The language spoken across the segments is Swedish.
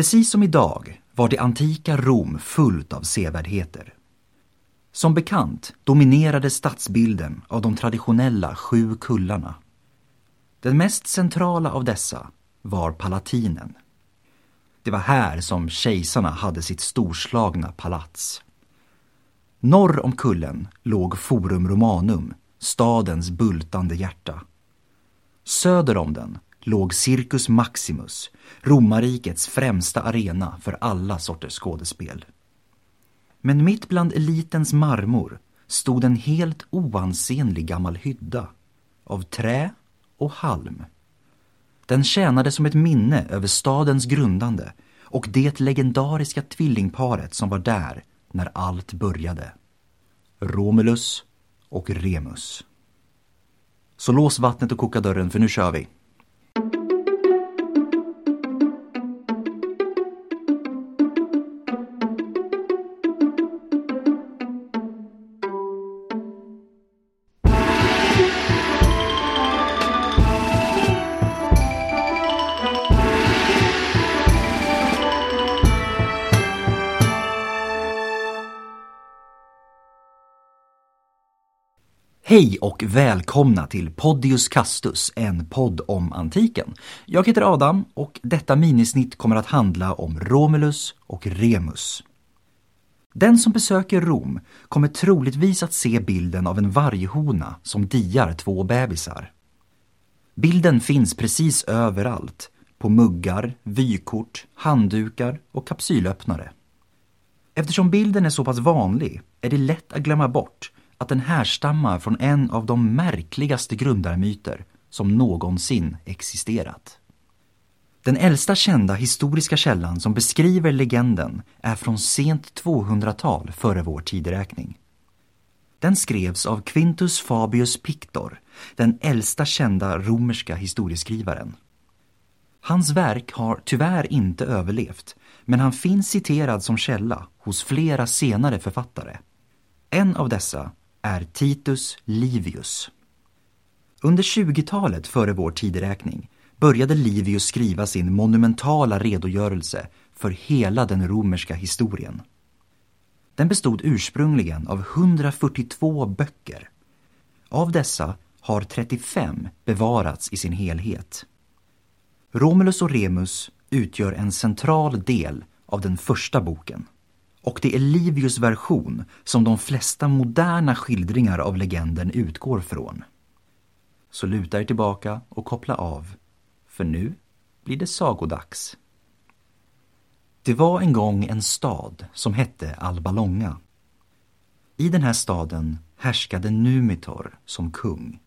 Precis som idag var det antika Rom fullt av sevärdheter. Som bekant dominerade stadsbilden av de traditionella sju kullarna. Den mest centrala av dessa var Palatinen. Det var här som kejsarna hade sitt storslagna palats. Norr om kullen låg Forum Romanum, stadens bultande hjärta. Söder om den låg Circus Maximus, romarrikets främsta arena för alla sorters skådespel. Men mitt bland elitens marmor stod en helt oansenlig gammal hydda av trä och halm. Den tjänade som ett minne över stadens grundande och det legendariska tvillingparet som var där när allt började. Romulus och Remus. Så lås vattnet och koka dörren för nu kör vi. Hej och välkomna till Podius Castus, en podd om antiken. Jag heter Adam och detta minisnitt kommer att handla om Romulus och Remus. Den som besöker Rom kommer troligtvis att se bilden av en varghona som diar två bebisar. Bilden finns precis överallt, på muggar, vykort, handdukar och kapsylöppnare. Eftersom bilden är så pass vanlig är det lätt att glömma bort att den härstammar från en av de märkligaste grundarmyter som någonsin existerat. Den äldsta kända historiska källan som beskriver legenden är från sent 200-tal före vår tideräkning. Den skrevs av Quintus Fabius Pictor, den äldsta kända romerska historieskrivaren. Hans verk har tyvärr inte överlevt, men han finns citerad som källa hos flera senare författare. En av dessa är Titus Livius. Under 20-talet före vår tideräkning började Livius skriva sin monumentala redogörelse för hela den romerska historien. Den bestod ursprungligen av 142 böcker. Av dessa har 35 bevarats i sin helhet. Romulus och Remus utgör en central del av den första boken. Och det är Livius version som de flesta moderna skildringar av legenden utgår från. Så luta er tillbaka och koppla av, för nu blir det sagodags. Det var en gång en stad som hette Albalonga. I den här staden härskade Numitor som kung.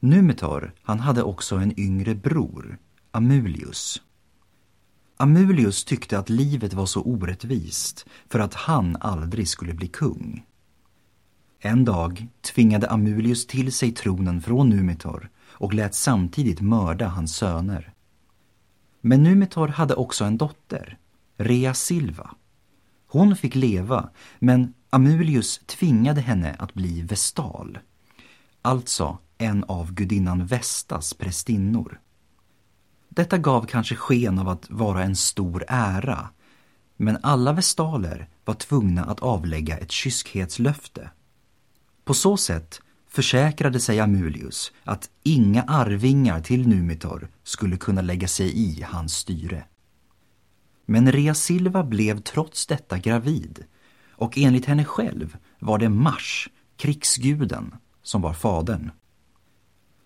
Numitor, han hade också en yngre bror, Amulius. Amulius tyckte att livet var så orättvist för att han aldrig skulle bli kung. En dag tvingade Amulius till sig tronen från Numitor och lät samtidigt mörda hans söner. Men Numitor hade också en dotter, Rea Silva. Hon fick leva, men Amulius tvingade henne att bli vestal. Alltså en av gudinnan Vestas prästinnor. Detta gav kanske sken av att vara en stor ära, men alla vestaler var tvungna att avlägga ett kyskhetslöfte. På så sätt försäkrade sig Amulius att inga arvingar till Numitor skulle kunna lägga sig i hans styre. Men Rea Silva blev trots detta gravid och enligt henne själv var det Mars, krigsguden, som var fadern.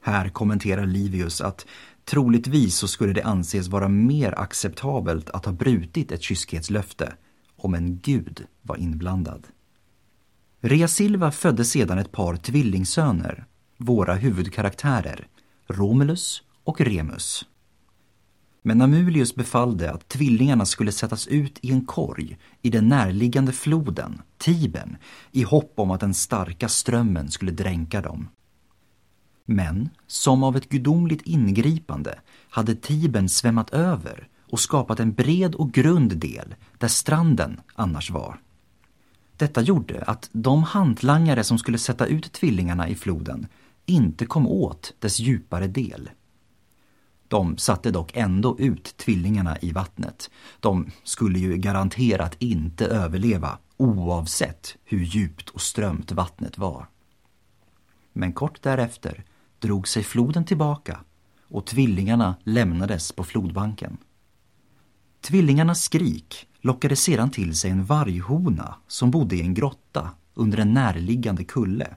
Här kommenterar Livius att Troligtvis så skulle det anses vara mer acceptabelt att ha brutit ett kyskhetslöfte om en gud var inblandad. Rea Silva födde sedan ett par tvillingsöner, våra huvudkaraktärer, Romulus och Remus. Men Amulius befallde att tvillingarna skulle sättas ut i en korg i den närliggande floden, Tibern, i hopp om att den starka strömmen skulle dränka dem. Men som av ett gudomligt ingripande hade Tibern svämmat över och skapat en bred och grund del där stranden annars var. Detta gjorde att de hantlangare som skulle sätta ut tvillingarna i floden inte kom åt dess djupare del. De satte dock ändå ut tvillingarna i vattnet. De skulle ju garanterat inte överleva oavsett hur djupt och strömt vattnet var. Men kort därefter drog sig floden tillbaka och tvillingarna lämnades på flodbanken. Tvillingarnas skrik lockade sedan till sig en varghona som bodde i en grotta under en närliggande kulle.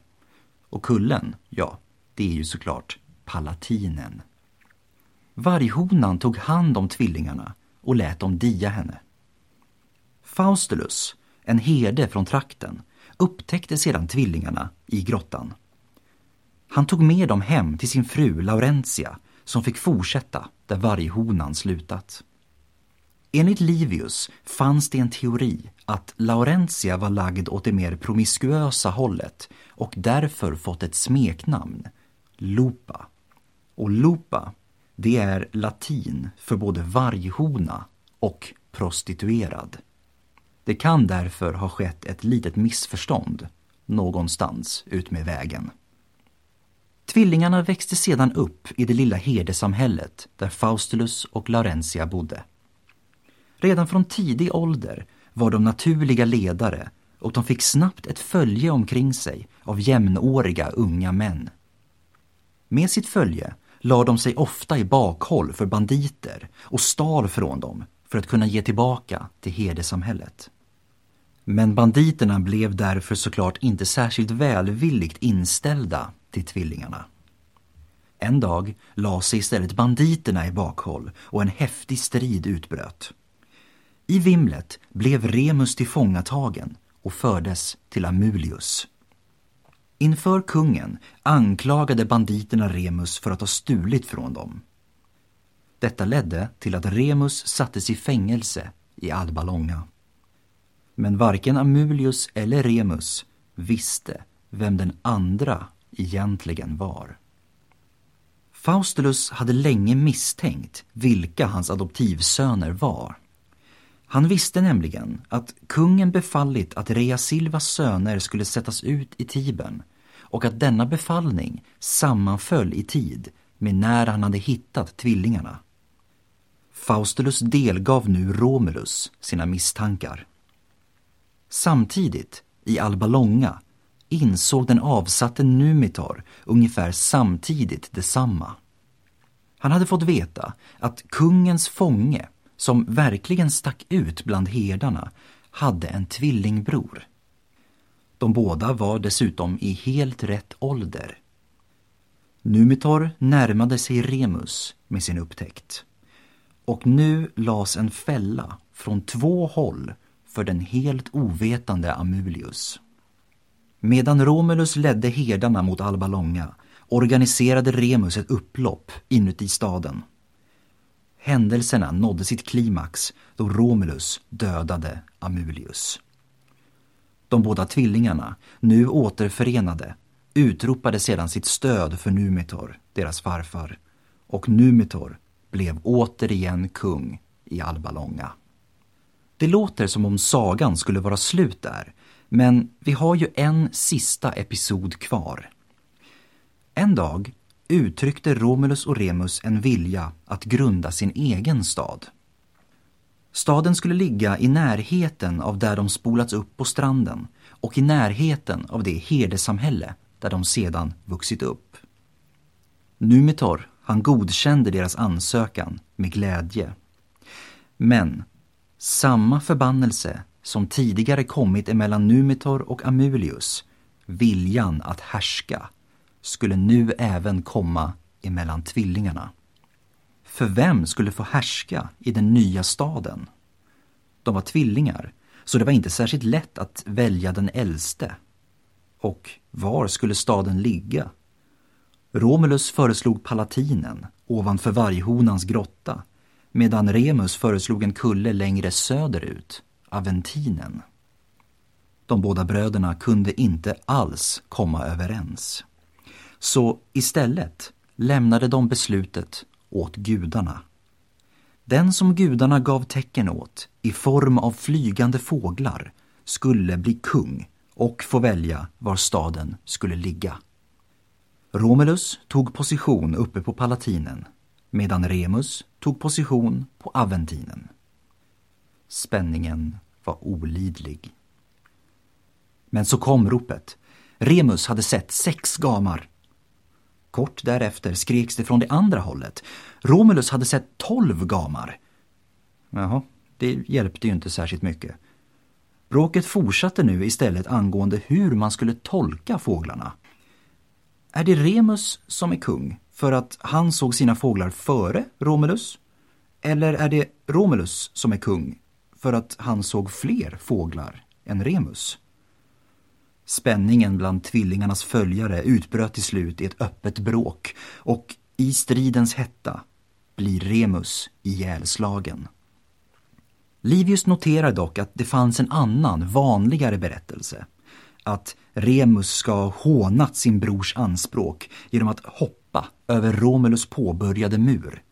Och kullen, ja, det är ju såklart Palatinen. Varghonan tog hand om tvillingarna och lät dem dia henne. Faustulus, en herde från trakten, upptäckte sedan tvillingarna i grottan. Han tog med dem hem till sin fru Laurentia som fick fortsätta där varghonan slutat. Enligt Livius fanns det en teori att Laurentia var lagd åt det mer promiskuösa hållet och därför fått ett smeknamn, Lupa. Och Lupa, det är latin för både varghona och prostituerad. Det kan därför ha skett ett litet missförstånd någonstans ut med vägen. Tvillingarna växte sedan upp i det lilla herdesamhället där Faustulus och Laurentia bodde. Redan från tidig ålder var de naturliga ledare och de fick snabbt ett följe omkring sig av jämnåriga unga män. Med sitt följe la de sig ofta i bakhåll för banditer och stal från dem för att kunna ge tillbaka till herdesamhället. Men banditerna blev därför såklart inte särskilt välvilligt inställda till tvillingarna. En dag la sig istället banditerna i bakhåll och en häftig strid utbröt. I vimlet blev Remus tillfångatagen och fördes till Amulius. Inför kungen anklagade banditerna Remus för att ha stulit från dem. Detta ledde till att Remus sattes i fängelse i Alba Longa. Men varken Amulius eller Remus visste vem den andra egentligen var. Faustulus hade länge misstänkt vilka hans adoptivsöner var. Han visste nämligen att kungen befallit att Rea Silvas söner skulle sättas ut i Tibern och att denna befallning sammanföll i tid med när han hade hittat tvillingarna. Faustulus delgav nu Romulus sina misstankar. Samtidigt, i Alba Longa, insåg den avsatte Numitor ungefär samtidigt detsamma. Han hade fått veta att kungens fånge som verkligen stack ut bland herdarna, hade en tvillingbror. De båda var dessutom i helt rätt ålder. Numitor närmade sig Remus med sin upptäckt. Och nu lades en fälla från två håll för den helt ovetande Amulius. Medan Romulus ledde herdarna mot Alba Longa organiserade Remus ett upplopp inuti staden. Händelserna nådde sitt klimax då Romulus dödade Amulius. De båda tvillingarna, nu återförenade, utropade sedan sitt stöd för Numitor, deras farfar, och Numitor blev återigen kung i Alba Longa. Det låter som om sagan skulle vara slut där, men vi har ju en sista episod kvar. En dag uttryckte Romulus och Remus en vilja att grunda sin egen stad. Staden skulle ligga i närheten av där de spolats upp på stranden och i närheten av det herdesamhälle där de sedan vuxit upp. Numitor, han godkände deras ansökan med glädje. Men samma förbannelse som tidigare kommit emellan Numitor och Amulius, viljan att härska, skulle nu även komma emellan tvillingarna. För vem skulle få härska i den nya staden? De var tvillingar, så det var inte särskilt lätt att välja den äldste. Och var skulle staden ligga? Romulus föreslog Palatinen ovanför Varghonans grotta medan Remus föreslog en kulle längre söderut, Aventinen. De båda bröderna kunde inte alls komma överens. Så istället lämnade de beslutet åt gudarna. Den som gudarna gav tecken åt i form av flygande fåglar skulle bli kung och få välja var staden skulle ligga. Romulus tog position uppe på Palatinen medan Remus tog position på Aventinen. Spänningen var olidlig. Men så kom ropet. Remus hade sett sex gamar. Kort därefter skreks det från det andra hållet. Romulus hade sett tolv gamar. Jaha, det hjälpte ju inte särskilt mycket. Bråket fortsatte nu istället angående hur man skulle tolka fåglarna. Är det Remus som är kung för att han såg sina fåglar före Romulus? Eller är det Romulus som är kung för att han såg fler fåglar än Remus? Spänningen bland tvillingarnas följare utbröt till slut i ett öppet bråk och i stridens hetta blir Remus ihjälslagen. Livius noterar dock att det fanns en annan, vanligare berättelse. Att Remus ska ha hånat sin brors anspråk genom att hoppa över Romulus påbörjade mur.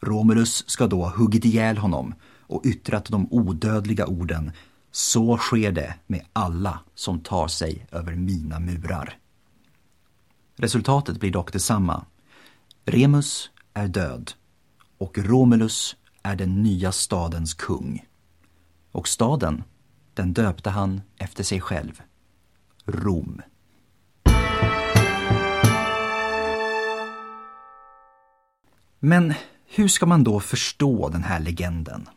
Romulus ska då ha huggit ihjäl honom och yttrat de odödliga orden Så sker det med alla som tar sig över mina murar. Resultatet blir dock detsamma. Remus är död och Romulus är den nya stadens kung. Och staden, den döpte han efter sig själv. Rom. Men hur ska man då förstå den här legenden?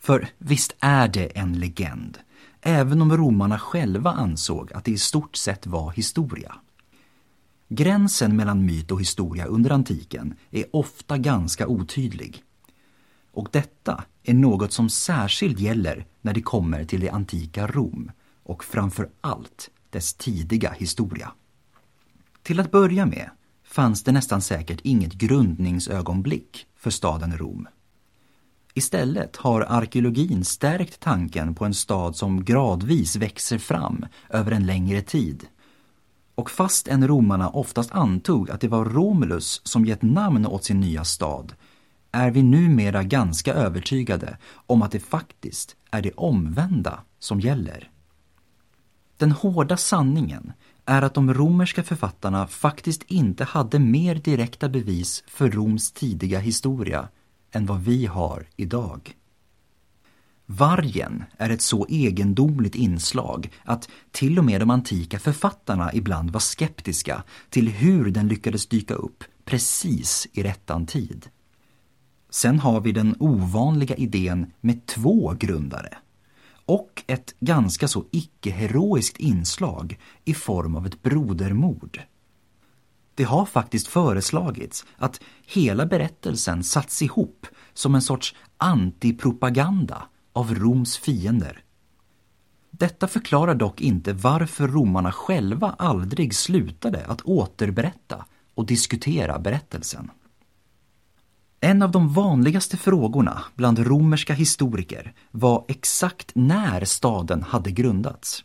För visst är det en legend, även om romarna själva ansåg att det i stort sett var historia. Gränsen mellan myt och historia under antiken är ofta ganska otydlig. Och detta är något som särskilt gäller när det kommer till det antika Rom och framför allt dess tidiga historia. Till att börja med fanns det nästan säkert inget grundningsögonblick för staden Rom. Istället har arkeologin stärkt tanken på en stad som gradvis växer fram över en längre tid. Och fast en romarna oftast antog att det var Romulus som gett namn åt sin nya stad är vi numera ganska övertygade om att det faktiskt är det omvända som gäller. Den hårda sanningen är att de romerska författarna faktiskt inte hade mer direkta bevis för Roms tidiga historia än vad vi har idag. Vargen är ett så egendomligt inslag att till och med de antika författarna ibland var skeptiska till hur den lyckades dyka upp precis i rättan tid. Sen har vi den ovanliga idén med två grundare och ett ganska så icke-heroiskt inslag i form av ett brodermord. Det har faktiskt föreslagits att hela berättelsen satts ihop som en sorts antipropaganda av Roms fiender. Detta förklarar dock inte varför romarna själva aldrig slutade att återberätta och diskutera berättelsen. En av de vanligaste frågorna bland romerska historiker var exakt när staden hade grundats.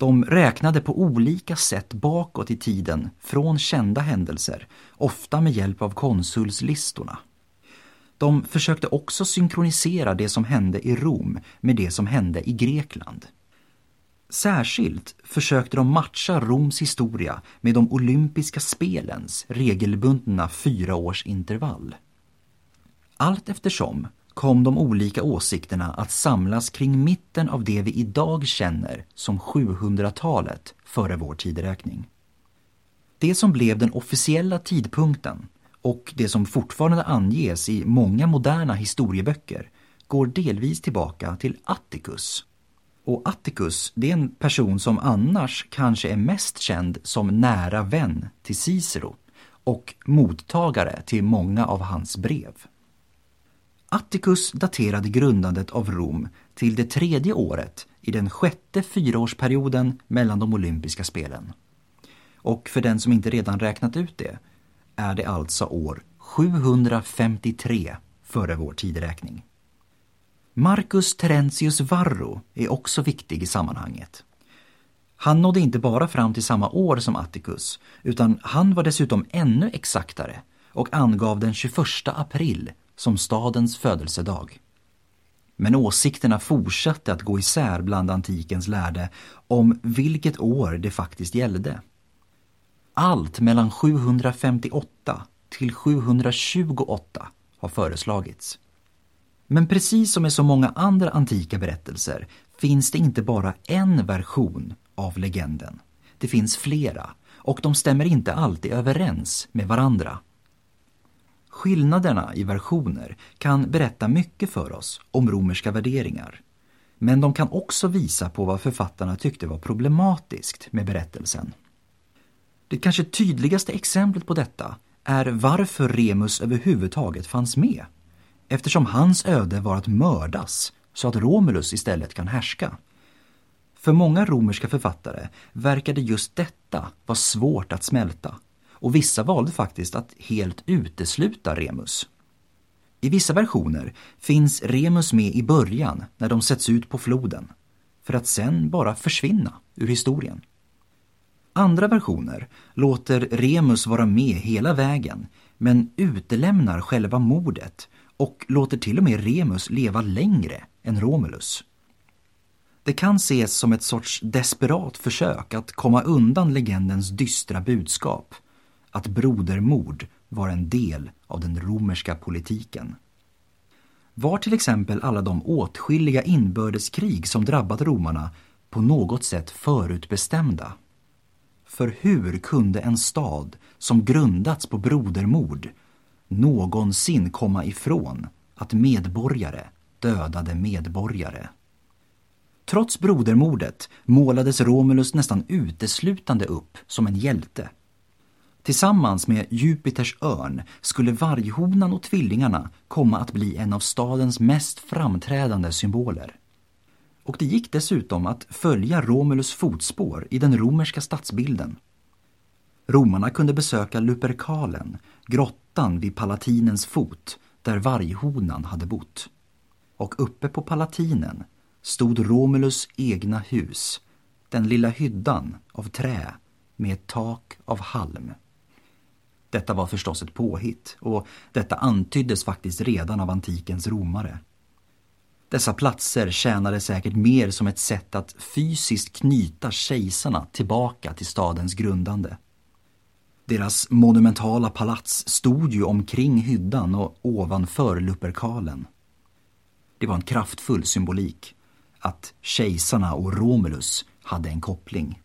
De räknade på olika sätt bakåt i tiden från kända händelser, ofta med hjälp av konsulslistorna. De försökte också synkronisera det som hände i Rom med det som hände i Grekland. Särskilt försökte de matcha Roms historia med de olympiska spelens regelbundna fyraårsintervall. Allt eftersom kom de olika åsikterna att samlas kring mitten av det vi idag känner som 700-talet före vår tideräkning. Det som blev den officiella tidpunkten och det som fortfarande anges i många moderna historieböcker går delvis tillbaka till Atticus. Och Atticus, det är en person som annars kanske är mest känd som nära vän till Cicero och mottagare till många av hans brev. Atticus daterade grundandet av Rom till det tredje året i den sjätte fyraårsperioden mellan de olympiska spelen. Och för den som inte redan räknat ut det är det alltså år 753 före vår tideräkning. Marcus Terentius Varro är också viktig i sammanhanget. Han nådde inte bara fram till samma år som Atticus, utan han var dessutom ännu exaktare och angav den 21 april som stadens födelsedag. Men åsikterna fortsatte att gå isär bland antikens lärde om vilket år det faktiskt gällde. Allt mellan 758 till 728 har föreslagits. Men precis som med så många andra antika berättelser finns det inte bara en version av legenden. Det finns flera och de stämmer inte alltid överens med varandra. Skillnaderna i versioner kan berätta mycket för oss om romerska värderingar. Men de kan också visa på vad författarna tyckte var problematiskt med berättelsen. Det kanske tydligaste exemplet på detta är varför Remus överhuvudtaget fanns med. Eftersom hans öde var att mördas så att Romulus istället kan härska. För många romerska författare verkade just detta vara svårt att smälta och vissa valde faktiskt att helt utesluta Remus. I vissa versioner finns Remus med i början när de sätts ut på floden för att sen bara försvinna ur historien. Andra versioner låter Remus vara med hela vägen men utelämnar själva mordet och låter till och med Remus leva längre än Romulus. Det kan ses som ett sorts desperat försök att komma undan legendens dystra budskap att brodermord var en del av den romerska politiken. Var till exempel alla de åtskilliga inbördeskrig som drabbat romarna på något sätt förutbestämda? För hur kunde en stad som grundats på brodermord någonsin komma ifrån att medborgare dödade medborgare? Trots brodermordet målades Romulus nästan uteslutande upp som en hjälte. Tillsammans med Jupiters örn skulle varghonan och tvillingarna komma att bli en av stadens mest framträdande symboler. Och det gick dessutom att följa Romulus fotspår i den romerska stadsbilden. Romarna kunde besöka Luperkalen, grottan vid Palatinens fot, där varghonan hade bott. Och uppe på Palatinen stod Romulus egna hus, den lilla hyddan av trä med ett tak av halm. Detta var förstås ett påhitt och detta antyddes faktiskt redan av antikens romare. Dessa platser tjänade säkert mer som ett sätt att fysiskt knyta kejsarna tillbaka till stadens grundande. Deras monumentala palats stod ju omkring hyddan och ovanför Luperkalen. Det var en kraftfull symbolik att kejsarna och Romulus hade en koppling.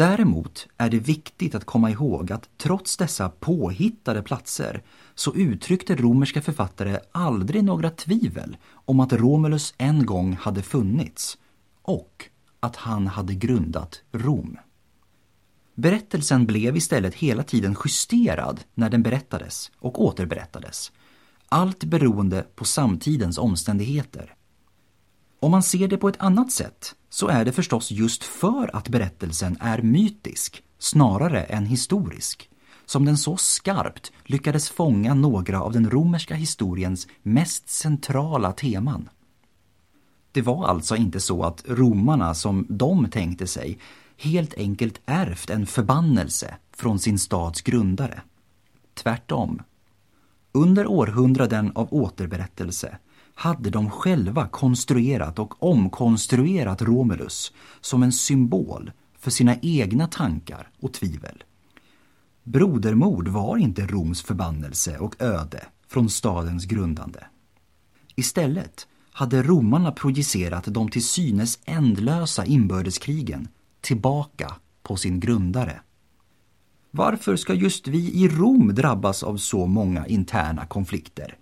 Däremot är det viktigt att komma ihåg att trots dessa påhittade platser så uttryckte romerska författare aldrig några tvivel om att Romulus en gång hade funnits och att han hade grundat Rom. Berättelsen blev istället hela tiden justerad när den berättades och återberättades. Allt beroende på samtidens omständigheter. Om man ser det på ett annat sätt så är det förstås just för att berättelsen är mytisk snarare än historisk som den så skarpt lyckades fånga några av den romerska historiens mest centrala teman. Det var alltså inte så att romarna, som de tänkte sig, helt enkelt ärvt en förbannelse från sin stads grundare. Tvärtom. Under århundraden av återberättelse hade de själva konstruerat och omkonstruerat Romulus som en symbol för sina egna tankar och tvivel. Brodermord var inte Roms förbannelse och öde från stadens grundande. Istället hade romarna projicerat de till synes ändlösa inbördeskrigen tillbaka på sin grundare. Varför ska just vi i Rom drabbas av så många interna konflikter?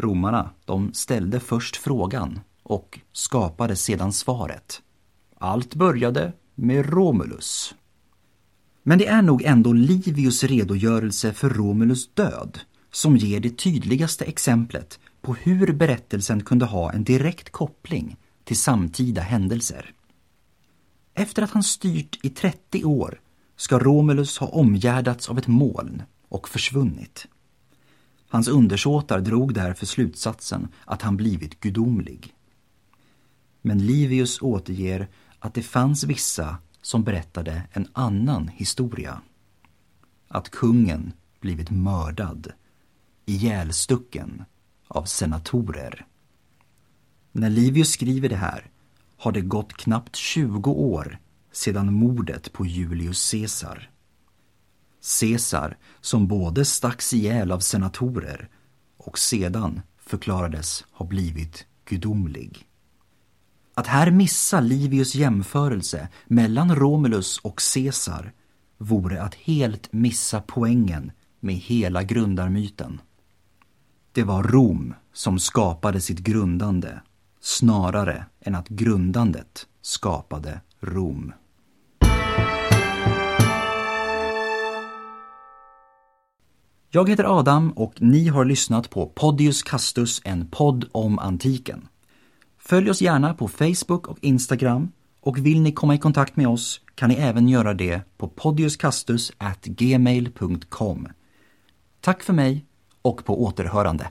Romarna, de ställde först frågan och skapade sedan svaret. Allt började med Romulus. Men det är nog ändå Livius redogörelse för Romulus död som ger det tydligaste exemplet på hur berättelsen kunde ha en direkt koppling till samtida händelser. Efter att han styrt i 30 år ska Romulus ha omgärdats av ett moln och försvunnit. Hans undersåtar drog därför slutsatsen att han blivit gudomlig. Men Livius återger att det fanns vissa som berättade en annan historia. Att kungen blivit mördad, ihjälstucken av senatorer. När Livius skriver det här har det gått knappt 20 år sedan mordet på Julius Caesar. Caesar som både stacks ihjäl av senatorer och sedan förklarades ha blivit gudomlig. Att här missa Livius jämförelse mellan Romulus och Caesar vore att helt missa poängen med hela grundarmyten. Det var Rom som skapade sitt grundande snarare än att grundandet skapade Rom. Jag heter Adam och ni har lyssnat på Podius Castus, en podd om antiken. Följ oss gärna på Facebook och Instagram och vill ni komma i kontakt med oss kan ni även göra det på podiuscastus@gmail.com. Tack för mig och på återhörande.